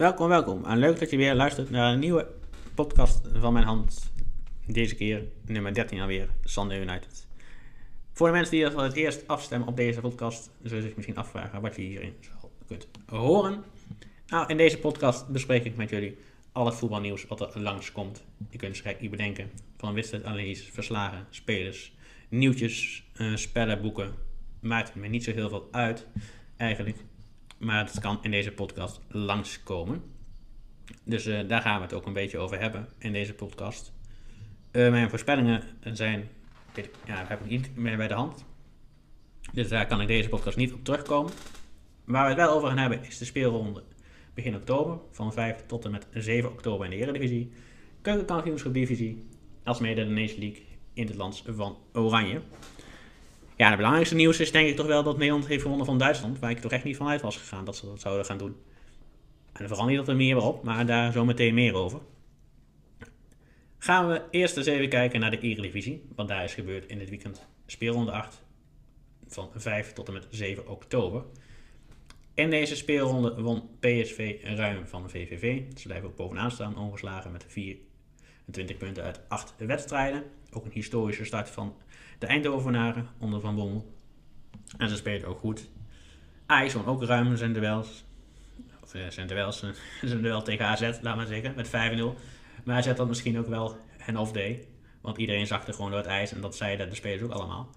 Welkom, welkom. En leuk dat je weer luistert naar een nieuwe podcast van mijn hand. Deze keer nummer 13 alweer, Sunday United. Voor de mensen die voor het eerst afstemmen op deze podcast, zullen zich misschien afvragen wat je hierin kunt horen. Nou, in deze podcast bespreek ik met jullie al het voetbalnieuws wat er langskomt. Je kunt het niet bedenken. Van wedstrijdanalyses, verslagen, spelers, nieuwtjes, uh, spellen, boeken. Maakt me niet zo heel veel uit, eigenlijk. Maar het kan in deze podcast langskomen. Dus uh, daar gaan we het ook een beetje over hebben in deze podcast. Uh, mijn voorspellingen zijn, ja, heb ik niet meer bij de hand. Dus daar kan ik deze podcast niet op terugkomen. Waar we het wel over gaan hebben is de speelronde begin oktober. Van 5 tot en met 7 oktober in de Eredivisie. Keukenkampioenschap divisie. Alsmede de Nation League in het land van Oranje. Ja, het belangrijkste nieuws is denk ik toch wel dat Nederland heeft gewonnen van Duitsland. Waar ik toch echt niet van uit was gegaan dat ze dat zouden gaan doen. En vooral niet dat er meer op, maar daar zo meteen meer over. Gaan we eerst eens even kijken naar de Eredivisie. Wat daar is gebeurd in dit weekend. Speelronde 8 van 5 tot en met 7 oktober. In deze speelronde won PSV ruim van de VVV. Ze blijven ook bovenaan staan, ongeslagen met 24 punten uit 8 wedstrijden. Ook een historische start van de Eindhovenaren onder Van Bommel. En ze spelen ook goed. Ajax won ook ruim zijn duels. Of uh, zijn duels, zijn tegen AZ, laat maar zeggen, met 5-0. Maar AZ had misschien ook wel een off-day. Want iedereen zag er gewoon door het ijs en dat zeiden de spelers ook allemaal.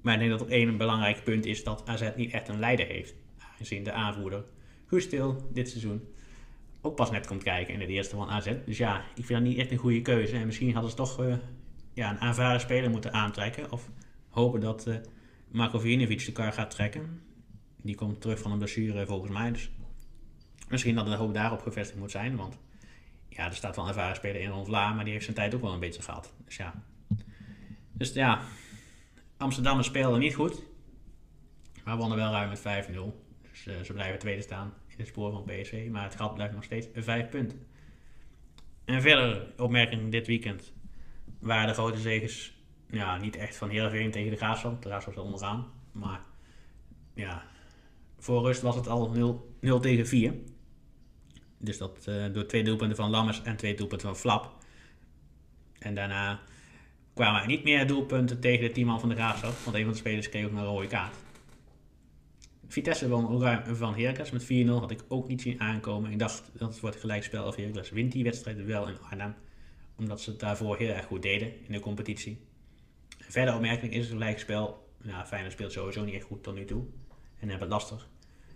Maar ik denk dat er één belangrijk punt is dat AZ niet echt een leider heeft. Aangezien de aanvoerder Guus Stil dit seizoen ook pas net komt kijken in het eerste van AZ. Dus ja, ik vind dat niet echt een goede keuze. En misschien hadden ze toch uh, ja, een aanvaren speler moeten aantrekken. Of hopen dat uh, Marco Vinovic de kar gaat trekken. Die komt terug van een blessure volgens mij. Dus misschien dat de hoop daarop gevestigd moet zijn. Want ja, er staat wel een ervaren speler in Ron Vlaar, maar die heeft zijn tijd ook wel een beetje gehad. Dus ja. Dus ja, Amsterdam speelde niet goed. Maar wonnen wel ruim met 5-0. Dus uh, ze blijven tweede staan het spoor van PSV. Maar het gat blijft nog steeds 5 punten. En verder opmerking dit weekend waren de grote zegens ja, niet echt van Heerenveen tegen de Graafschap. De Graafschap zat onderaan. Maar ja, voor rust was het al 0, 0 tegen 4. Dus dat uh, door twee doelpunten van Lammers en twee doelpunten van Flap. En daarna kwamen er niet meer doelpunten tegen de teamman van de Graafschap. Want een van de spelers kreeg ook een rode kaart. Vitesse won ruim van Heracles met 4-0. Had ik ook niet zien aankomen. Ik dacht dat het wordt gelijkspel of Heracles wint die wedstrijd wel in Arnhem omdat ze het daarvoor heel erg goed deden in de competitie. Verder opmerking is het gelijkspel. Nou, Feyenoord speelt sowieso niet echt goed tot nu toe. En hebben het lastig.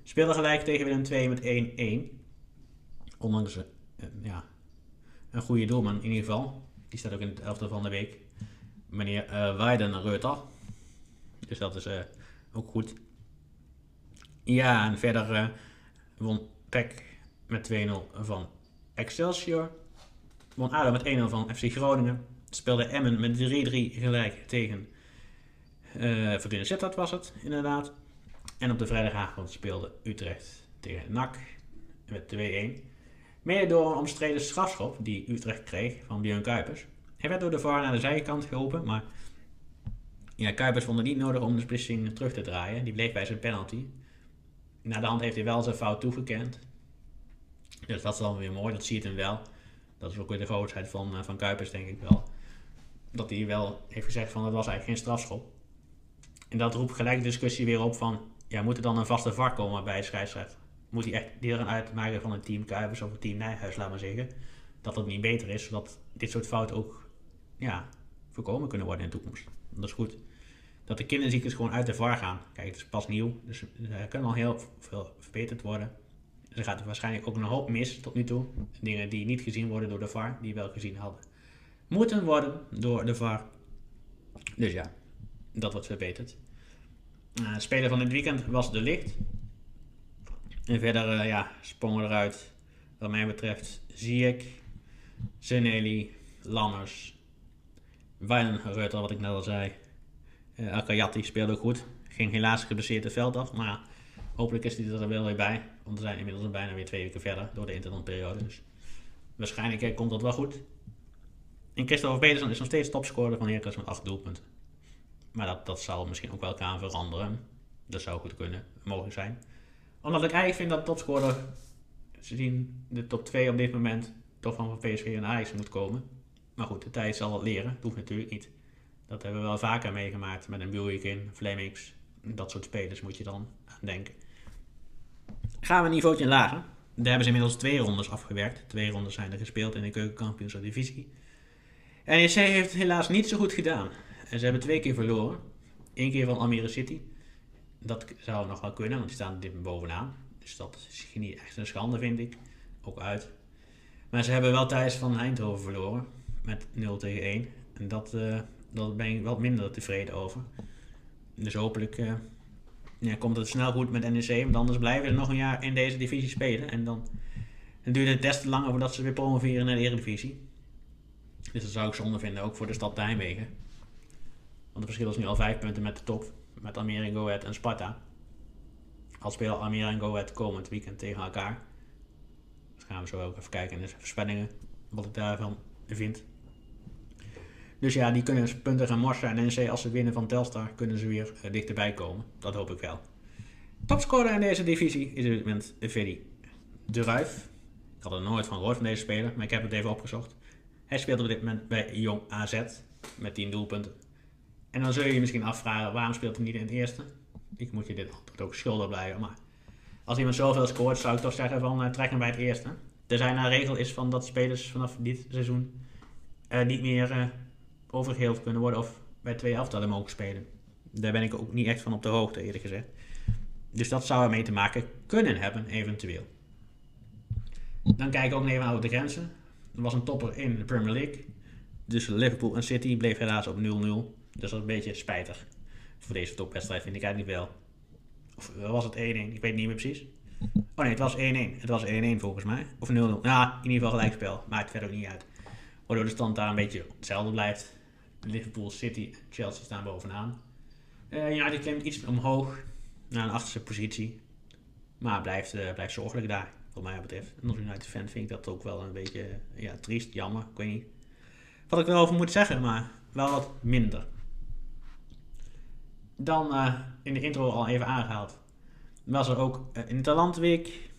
Speelde gelijk tegen Willem 2 met 1-1. Ondanks uh, ja, een goede doelman in ieder geval. Die staat ook in het elftal van de week. Meneer uh, Weiden Reuter. Dus dat is uh, ook goed. Ja, en verder won PEC met 2-0 van Excelsior won ADO met 1-0 van FC Groningen. Speelde Emmen met 3-3 gelijk tegen uh, Fortuna was het inderdaad. En op de vrijdagavond speelde Utrecht tegen NAC met 2-1. Mede door een omstreden strafschop die Utrecht kreeg van Björn Kuipers. Hij werd door de VAR naar de zijkant geholpen, maar ja, Kuipers vond het niet nodig om de beslissing terug te draaien. Die bleef bij zijn penalty. Na de hand heeft hij wel zijn fout toegekend. Dus dat is dan weer mooi, dat ziet hem wel. Dat is ook weer de grootheid van, uh, van Kuipers, denk ik wel. Dat hij wel heeft gezegd van het was eigenlijk geen strafschop. En dat roept gelijk de discussie weer op van, ja, moet er dan een vaste vak komen bij de scheidsrechter? Moet hij echt deel uitmaken van een team Kuipers of een team Nijhuis, laat maar zeggen. Dat het niet beter is, zodat dit soort fouten ook ja, voorkomen kunnen worden in de toekomst. Dat is goed. Dat de kinderziektes gewoon uit de VAR gaan. Kijk, het is pas nieuw, dus er kan al heel veel verbeterd worden er gaat waarschijnlijk ook een hoop mis tot nu toe. Dingen die niet gezien worden door de VAR, die wel gezien hadden. Moeten worden door de VAR. Dus ja, dat wordt verbeterd. Uh, speler van dit weekend was De Licht. En verder uh, ja, sprongen eruit, wat mij betreft, Ziyech, Zeneli, Lammers, Wijnenreuter, wat ik net al zei. Uh, Akayati speelde goed. Ging helaas geblesseerd het veld af, maar hopelijk is hij er wel weer bij. Want we zijn inmiddels bijna weer twee weken verder door de interlandperiode. Dus waarschijnlijk eh, komt dat wel goed. En Christopher Petersen is nog steeds topscorer van Heracles met 8 doelpunten. Maar dat, dat zal misschien ook wel gaan veranderen. Dat zou goed kunnen, mogelijk zijn. Omdat ik eigenlijk vind dat topscorer ze zien de top 2 op dit moment toch van PSV en Ajax moet komen. Maar goed, de tijd zal het leren. Dat hoeft natuurlijk niet. Dat hebben we wel vaker meegemaakt met een Buikin, Flemings. Dat soort spelers moet je dan aan denken. Gaan we een niveautje lager. Daar hebben ze inmiddels twee rondes afgewerkt. Twee rondes zijn er gespeeld in de keukenkampioenschap divisie. NEC heeft het helaas niet zo goed gedaan. En ze hebben twee keer verloren. Eén keer van Almere City. Dat zou nog wel kunnen, want die staan dit bovenaan. Dus dat is niet echt een schande, vind ik. Ook uit. Maar ze hebben wel thuis van Eindhoven verloren. Met 0 tegen 1. En dat, uh, dat ben ik wat minder tevreden over. Dus hopelijk uh, ja, komt het snel goed met NEC. Want anders blijven ze nog een jaar in deze divisie spelen. En dan, dan duurt het des te langer voordat ze weer promoveren naar de Eredivisie. Dus dat zou ik zonde vinden, ook voor de stad Nijmegen. Want het verschil is nu al 5 punten met de top. Met Almere, Ahead en Sparta. Al spelen Almere en Go Ahead komend weekend tegen elkaar. Dus gaan we zo ook even kijken in de voorspellingen. Wat ik daarvan vind. Dus ja, die kunnen punten gaan morsen. En NEC, als ze winnen van Telstar, kunnen ze weer uh, dichterbij komen. Dat hoop ik wel. Topscorer in deze divisie is op dit moment Freddy de Ruif. Ik had er nooit van gehoord van deze speler, maar ik heb het even opgezocht. Hij speelt op dit moment bij Jong AZ met 10 doelpunten. En dan zul je je misschien afvragen, waarom speelt hij niet in het eerste? Ik moet je dit ook schuldig blijven, maar als iemand zoveel scoort, zou ik toch zeggen van uh, trek hem bij het eerste. Er zijn een regel is van dat spelers vanaf dit seizoen uh, niet meer overgeheeld kunnen worden of bij twee elftallen mogen spelen. Daar ben ik ook niet echt van op de hoogte, eerlijk gezegd. Dus dat zou ermee te maken kunnen hebben, eventueel. Dan kijken we ook even naar de grenzen. Er was een topper in de Premier League. Dus Liverpool en City bleef helaas op 0-0. Dus dat is een beetje spijtig. Voor deze topwedstrijd vind ik eigenlijk wel. Of was het 1-1? Ik weet niet meer precies. Oh nee, het was 1-1. Het was 1-1 volgens mij. Of 0-0. Ja, in ieder geval gelijkspel. Maakt verder ook niet uit. Waardoor de stand daar een beetje hetzelfde blijft. Liverpool, City en Chelsea staan bovenaan. Uh, United klimt iets omhoog naar een achterste positie. Maar blijft, uh, blijft zorgelijk daar, wat mij betreft. En als United fan vind ik dat ook wel een beetje ja, triest, jammer. Ik weet niet wat ik erover moet zeggen, maar wel wat minder. Dan uh, in de intro al even aangehaald. Was er ook in Talentweek,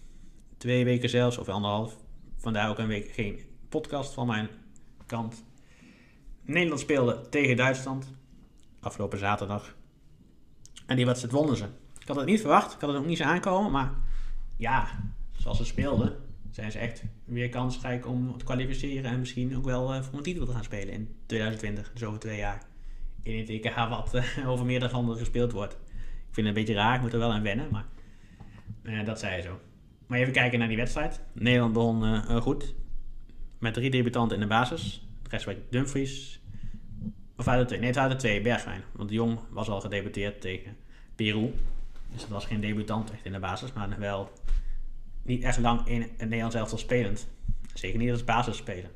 twee weken zelfs, of anderhalf. Vandaar ook een week geen podcast van mijn kant. Nederland speelde tegen Duitsland. Afgelopen zaterdag. En die wedstrijd wonnen ze. Ik had het niet verwacht. Ik had het ook niet zo aankomen. Maar ja, zoals ze speelden, zijn ze echt weer kansrijk om te kwalificeren. En misschien ook wel uh, voor een titel te gaan spelen in 2020. Dus over twee jaar. In het EK wat uh, over meerdere landen gespeeld wordt. Ik vind het een beetje raar. Ik moet er wel aan wennen. Maar uh, dat zei zo. Maar even kijken naar die wedstrijd. Nederland begon goed. Met drie debutanten in de basis. De was Dumfries. Of waren er twee? Nee, het er twee. Bergwijn. Want de Jong was al gedebuteerd tegen Peru. Dus het was geen debutant echt in de basis. Maar wel niet echt lang in het Nederlands elftal spelend. Zeker niet als basis spelen.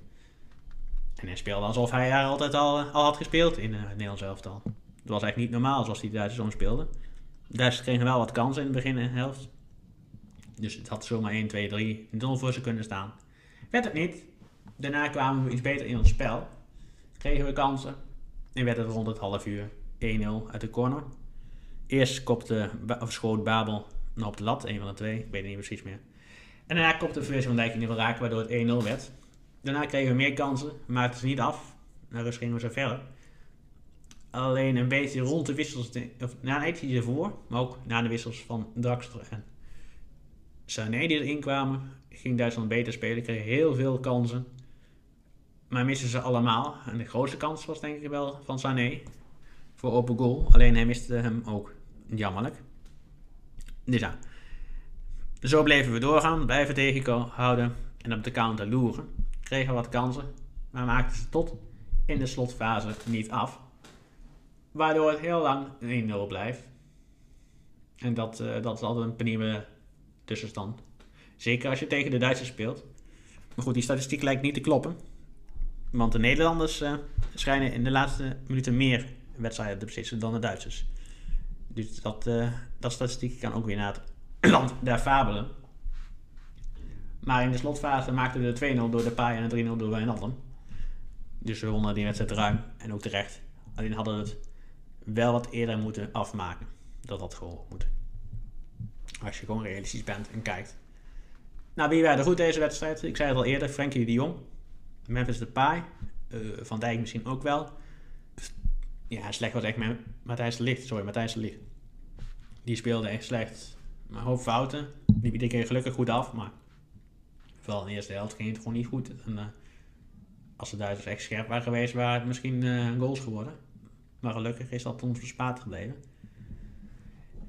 En hij speelde alsof hij daar altijd al, al had gespeeld in het Nederlands elftal. Het was eigenlijk niet normaal zoals die Duitsers om speelden. De Duitsers kregen wel wat kansen in het begin en de helft. Dus het had zomaar 1, 2, 3 0 voor ze kunnen staan. Werd het niet. Daarna kwamen we iets beter in ons spel. Kregen we kansen. En werd het rond het half uur 1-0 uit de corner. Eerst kopte, schoot Babel op de lat, een van de twee. Ik weet het niet precies meer. En daarna kopte Virgil van Dijk in ieder geval raken, waardoor het 1-0 werd. Daarna kregen we meer kansen, maakten ze niet af. Naar rust gingen we zo verder. Alleen een beetje rond de wissels, of na een eentje ervoor, maar ook na de wissels van Draxler en Sané die erin kwamen, ging Duitsland beter spelen. Kreeg heel veel kansen. Maar misten ze allemaal. En de grootste kans was denk ik wel van Sané. Voor open goal. Alleen hij miste hem ook. Jammerlijk. Dus ja. Zo bleven we doorgaan. Blijven tegenhouden. En op de counter loeren. Kregen wat kansen. Maar maakten ze tot in de slotfase niet af. Waardoor het heel lang 1-0 blijft. En dat, uh, dat is altijd een penibele tussenstand. Zeker als je tegen de Duitsers speelt. Maar goed, die statistiek lijkt niet te kloppen. Want de Nederlanders uh, schijnen in de laatste minuten meer wedstrijden te beslissen dan de Duitsers. Dus dat, uh, dat statistiek kan ook weer naar het land der fabelen. Maar in de slotfase maakten we de 2-0 door de Paai en de 3-0 door Wijnaldum. Dus we wonnen die wedstrijd ruim en ook terecht. Alleen hadden we het wel wat eerder moeten afmaken. Dat had gewoon moeten. Als je gewoon realistisch bent en kijkt. Nou, wie waren goed deze wedstrijd? Ik zei het al eerder, Frenkie de Jong. Memphis Depay. Uh, Van Dijk misschien ook wel. Ja, slecht was echt Matthijs Ligt. Sorry, Matthijs de Ligt. Die speelde echt slecht. Maar hoop fouten. Die iedere keer gelukkig goed af, maar vooral in de eerste helft ging het gewoon niet goed. En, uh, als de Duitsers echt scherp waren geweest, waren het misschien uh, goals geworden. Maar gelukkig is dat ons verspaard gebleven.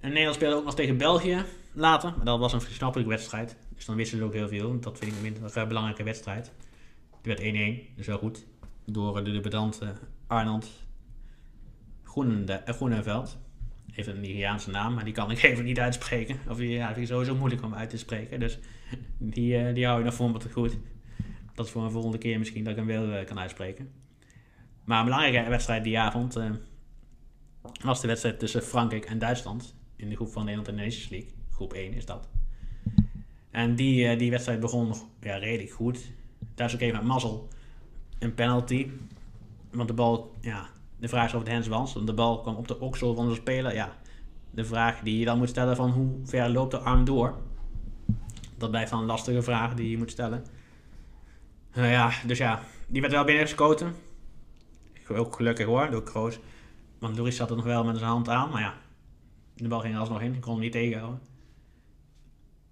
En Nederland speelde ook nog tegen België later. Maar dat was een versnappelijke wedstrijd. Dus dan wisten ze ook heel veel. Dat vind ik een belangrijke wedstrijd. Die werd 1-1, dus wel goed. Door de debutante Arnold Groeneveld. Even een Nigeriaanse naam, maar die kan ik even niet uitspreken. Of die, ja, sowieso moeilijk om uit te spreken. Dus die, uh, die hou ik nog voor me te goed. Dat is voor een volgende keer misschien dat ik hem wel kan uitspreken. Maar een belangrijke wedstrijd die avond was de wedstrijd tussen Frankrijk en Duitsland. In de groep van Nederland en de League. Groep 1 is dat. En die, die wedstrijd begon ja, redelijk goed. Duitsland kreeg met mazzel een penalty. Want de bal, ja, de vraag is of het hands was. Want de bal kwam op de oksel van de speler. Ja, de vraag die je dan moet stellen van hoe ver loopt de arm door. Dat blijft dan een lastige vraag die je moet stellen. Uh, ja, dus ja, die werd wel binnengeschoten. Ook gelukkig hoor, door Kroos. Want Loris zat er nog wel met zijn hand aan. Maar ja, de bal ging er alsnog in. Ik kon hem niet tegenhouden.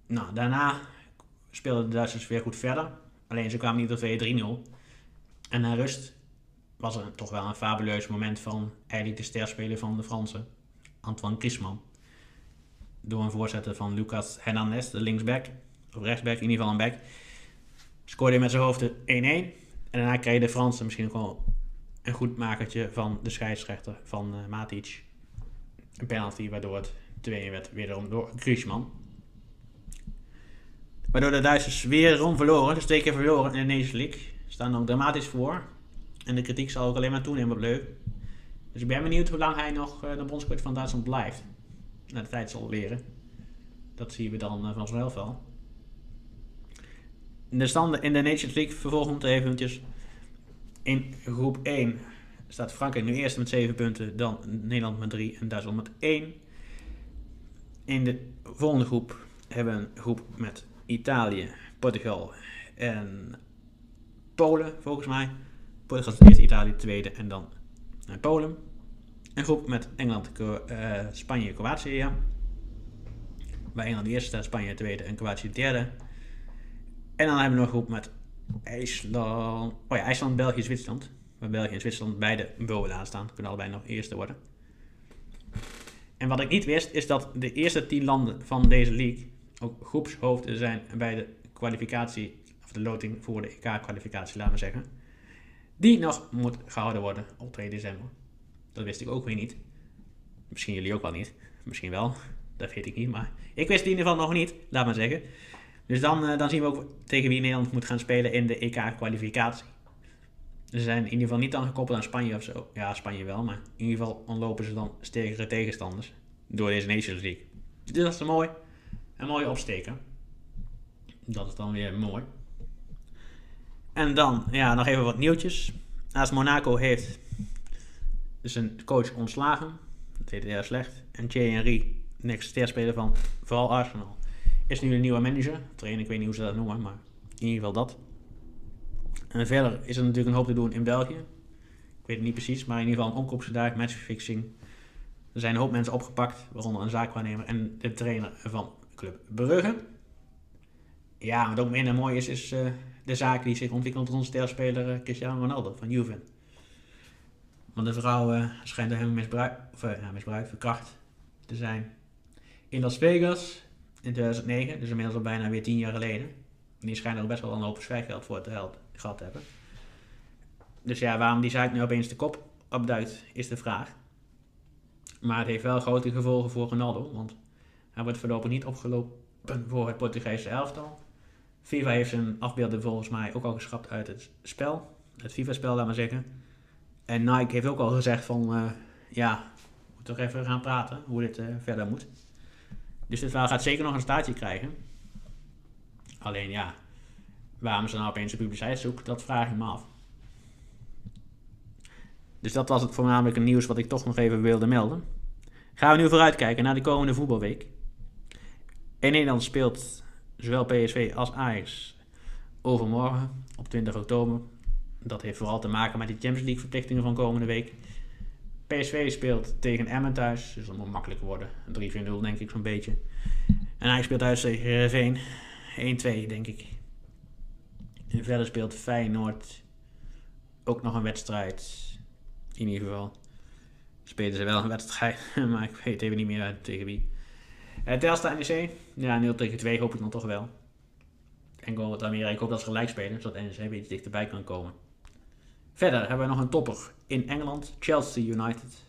Nou, daarna speelden de Duitsers weer goed verder. Alleen ze kwamen niet tot 2-3-0. En na rust was er toch wel een fabuleus moment van eigenlijk de sterspeler van de Fransen, Antoine Griezmann. Door een voorzetten van Lucas Hernandez, de linksback, of rechtsback, in ieder geval een back. Scoorde hij met zijn hoofd 1-1. En daarna kregen de Fransen misschien ook wel een goed makertje van de scheidsrechter van uh, Matic. Een penalty waardoor het 2-1 werd, wederom door Griezmann. Waardoor de Duitsers weer rond verloren, dus twee verloren in de Nations League. Staan ook dramatisch voor. En de kritiek zal ook alleen maar toenemen op Leuk. Dus ik ben benieuwd hoe lang hij nog uh, de bondscoach van Duitsland blijft. Na de tijd zal leren. Dat zien we dan uh, vanzelf wel. De standen in de Nations League vervolgens eventjes. In groep 1 staat Frankrijk nu eerst met 7 punten, dan Nederland met 3 en Duitsland met 1. In de volgende groep hebben we een groep met Italië, Portugal en Polen, volgens mij. Portugal is eerst Italië tweede en dan naar Polen. Een groep met Engeland, uh, Spanje, Kroatië. Ja. Engeland de eerste staat, Spanje tweede en Kroatië derde. En dan hebben we nog een groep met IJsland, oh ja, IJsland, België, Zwitserland. Waar België en Zwitserland beide bovenaan staan. Kunnen allebei nog eerste worden. En wat ik niet wist, is dat de eerste tien landen van deze league ook groepshoofden zijn bij de kwalificatie, of de loting voor de EK-kwalificatie, laten we zeggen. Die nog moet gehouden worden op 2 december. Dat wist ik ook weer niet. Misschien jullie ook wel niet. Misschien wel. Dat weet ik niet. Maar ik wist in ieder geval nog niet. Laat maar zeggen. Dus dan, uh, dan zien we ook tegen wie Nederland moet gaan spelen in de EK-kwalificatie. Ze zijn in ieder geval niet dan gekoppeld aan Spanje of zo. Ja, Spanje wel. Maar in ieder geval ontlopen ze dan sterkere tegenstanders. Door deze Nations League. Dus dat is mooi. Een mooie opsteken. Dat is dan weer mooi. En dan, ja, nog even wat nieuwtjes. AS Monaco heeft dus een coach ontslagen. Dat deed heel slecht. En Thierry Henry, next sterspeler van vooral Arsenal, is nu een nieuwe manager. Trainer, ik weet niet hoe ze dat noemen, maar in ieder geval dat. En verder is er natuurlijk een hoop te doen in België. Ik weet het niet precies, maar in ieder geval een omkoopsgedaag, matchfixing. Er zijn een hoop mensen opgepakt, waaronder een zaakwaarnemer en de trainer van Club Brugge. Ja, wat ook minder mooi is, is uh, de zaak die zich ontwikkelt onze sterspeler uh, Cristiano Ronaldo van Juve. Want de vrouw uh, schijnt door hem misbruikt, of ja, misbruikt, verkracht te zijn in Las Vegas in 2009, dus inmiddels al bijna weer tien jaar geleden. En die schijnt er best wel een hoop zwijggeld voor te gehad hebben. Dus ja, waarom die zaak nu opeens de kop opduikt, is de vraag. Maar het heeft wel grote gevolgen voor Ronaldo, want hij wordt voorlopig niet opgelopen voor het Portugese elftal. FIFA heeft zijn afbeelding volgens mij ook al geschrapt uit het spel. Het FIFA-spel, laat maar zeggen. En Nike heeft ook al gezegd van, uh, ja, we moeten toch even gaan praten hoe dit uh, verder moet. Dus dit verhaal gaat zeker nog een staartje krijgen. Alleen ja, waarom ze nou opeens de publiciteit zoeken, dat vraag ik me af. Dus dat was het voornamelijk een nieuws wat ik toch nog even wilde melden. Gaan we nu vooruitkijken naar de komende voetbalweek. In Nederland speelt zowel PSV als Ajax overmorgen op 20 oktober. Dat heeft vooral te maken met die Champions League verplichtingen van komende week. PSV speelt tegen Emmen thuis, dus dat moet makkelijk worden. 3-4-0 denk ik zo'n beetje. En Ajax speelt thuis tegen Heerenveen. 1-2 denk ik. En verder speelt Feyenoord ook nog een wedstrijd. In ieder geval spelen ze wel een wedstrijd, maar ik weet even niet meer tegen wie. Uh, Telstar NEC, ja 0 tegen 2 hoop ik dan toch wel. En Go Amerika, ik hoop dat ze gelijk spelen, zodat NEC een beetje dichterbij kan komen. Verder hebben we nog een topper in Engeland, Chelsea United.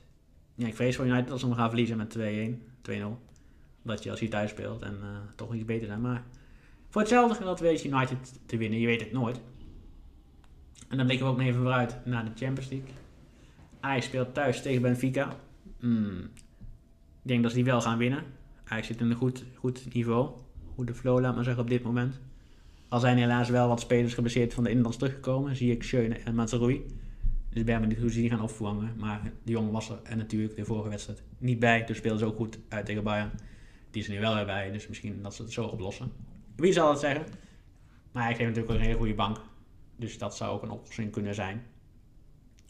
Ja, ik vrees voor United dat ze hem gaan verliezen met 2-1, 2-0. Omdat Chelsea thuis speelt en uh, toch iets beter zijn. Maar voor hetzelfde dat weet United te winnen, je weet het nooit. En dan blikken we ook even vooruit naar de Champions League. Ajax speelt thuis tegen Benfica. Hmm. Ik denk dat ze die wel gaan winnen. Ajax zit in een goed, goed niveau. Goede flow, laat maar zeggen, op dit moment. Al zijn helaas wel wat spelers geblesseerd van de Inlands teruggekomen. Zie ik Schöne en Mazarui. Dus ik ben benieuwd hoe ze die gaan opvangen. Maar de jongen was er en natuurlijk de vorige wedstrijd niet bij. Dus speelden ze ook goed uit tegen Bayern. Die is er nu wel weer bij. Dus misschien dat ze het zo oplossen. Wie zal het zeggen? Maar hij heeft natuurlijk een hele goede bank. Dus dat zou ook een oplossing kunnen zijn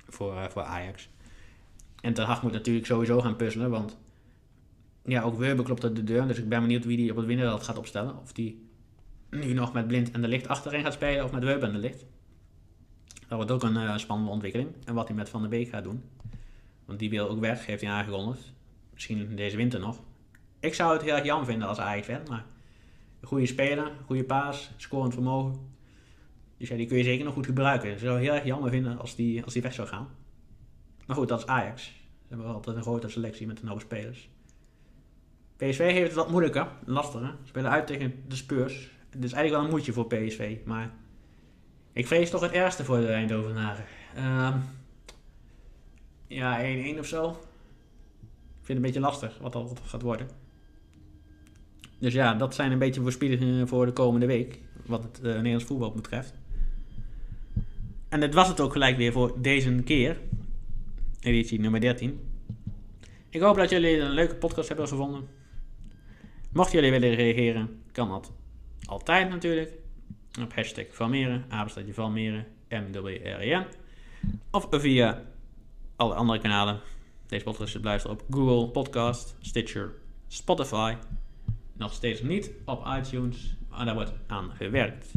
voor, uh, voor Ajax. En Ten Hag moet natuurlijk sowieso gaan puzzelen, want ja, ook Weber klopt uit de deur. Dus ik ben benieuwd wie die op het winnenveld gaat opstellen. Of die nu nog met Blind en de Licht achterin gaat spelen of met Weber en de Licht. Dat wordt ook een uh, spannende ontwikkeling. En wat hij met Van der Beek gaat doen. Want die wil ook weg, heeft hij aangekondigd. Misschien deze winter nog. Ik zou het heel erg jammer vinden als Ajax-fan, maar een goede speler, goede paas, scorend vermogen. Dus ja, die kun je zeker nog goed gebruiken. Ik zou het heel erg jammer vinden als die, als die weg zou gaan. Maar goed, dat is Ajax. Ze hebben altijd een grote selectie met een hoop spelers. PSV heeft het wat moeilijker, lastiger. Ze spelen uit tegen de Spurs. Het is eigenlijk wel een moedje voor PSV, maar ik vrees toch het ergste voor de Eindhovenaren. Um, ja, 1-1 of zo. Ik vind het een beetje lastig wat dat gaat worden. Dus ja, dat zijn een beetje voorspellingen voor de komende week. Wat het uh, Nederlands voetbal betreft. En dat was het ook gelijk weer voor deze keer. Editie nummer 13. Ik hoop dat jullie een leuke podcast hebben gevonden. Mochten jullie willen reageren, kan dat altijd natuurlijk. Op hashtag Valmeren, apenstaatje Valmeren, MWRN. Of via alle andere kanalen. Deze podcast luisteren op Google Podcast, Stitcher, Spotify. Nog steeds niet op iTunes, maar daar wordt aan gewerkt.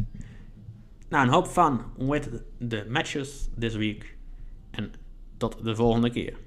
Nou, een hoop fun with the matches this week. En tot de volgende keer.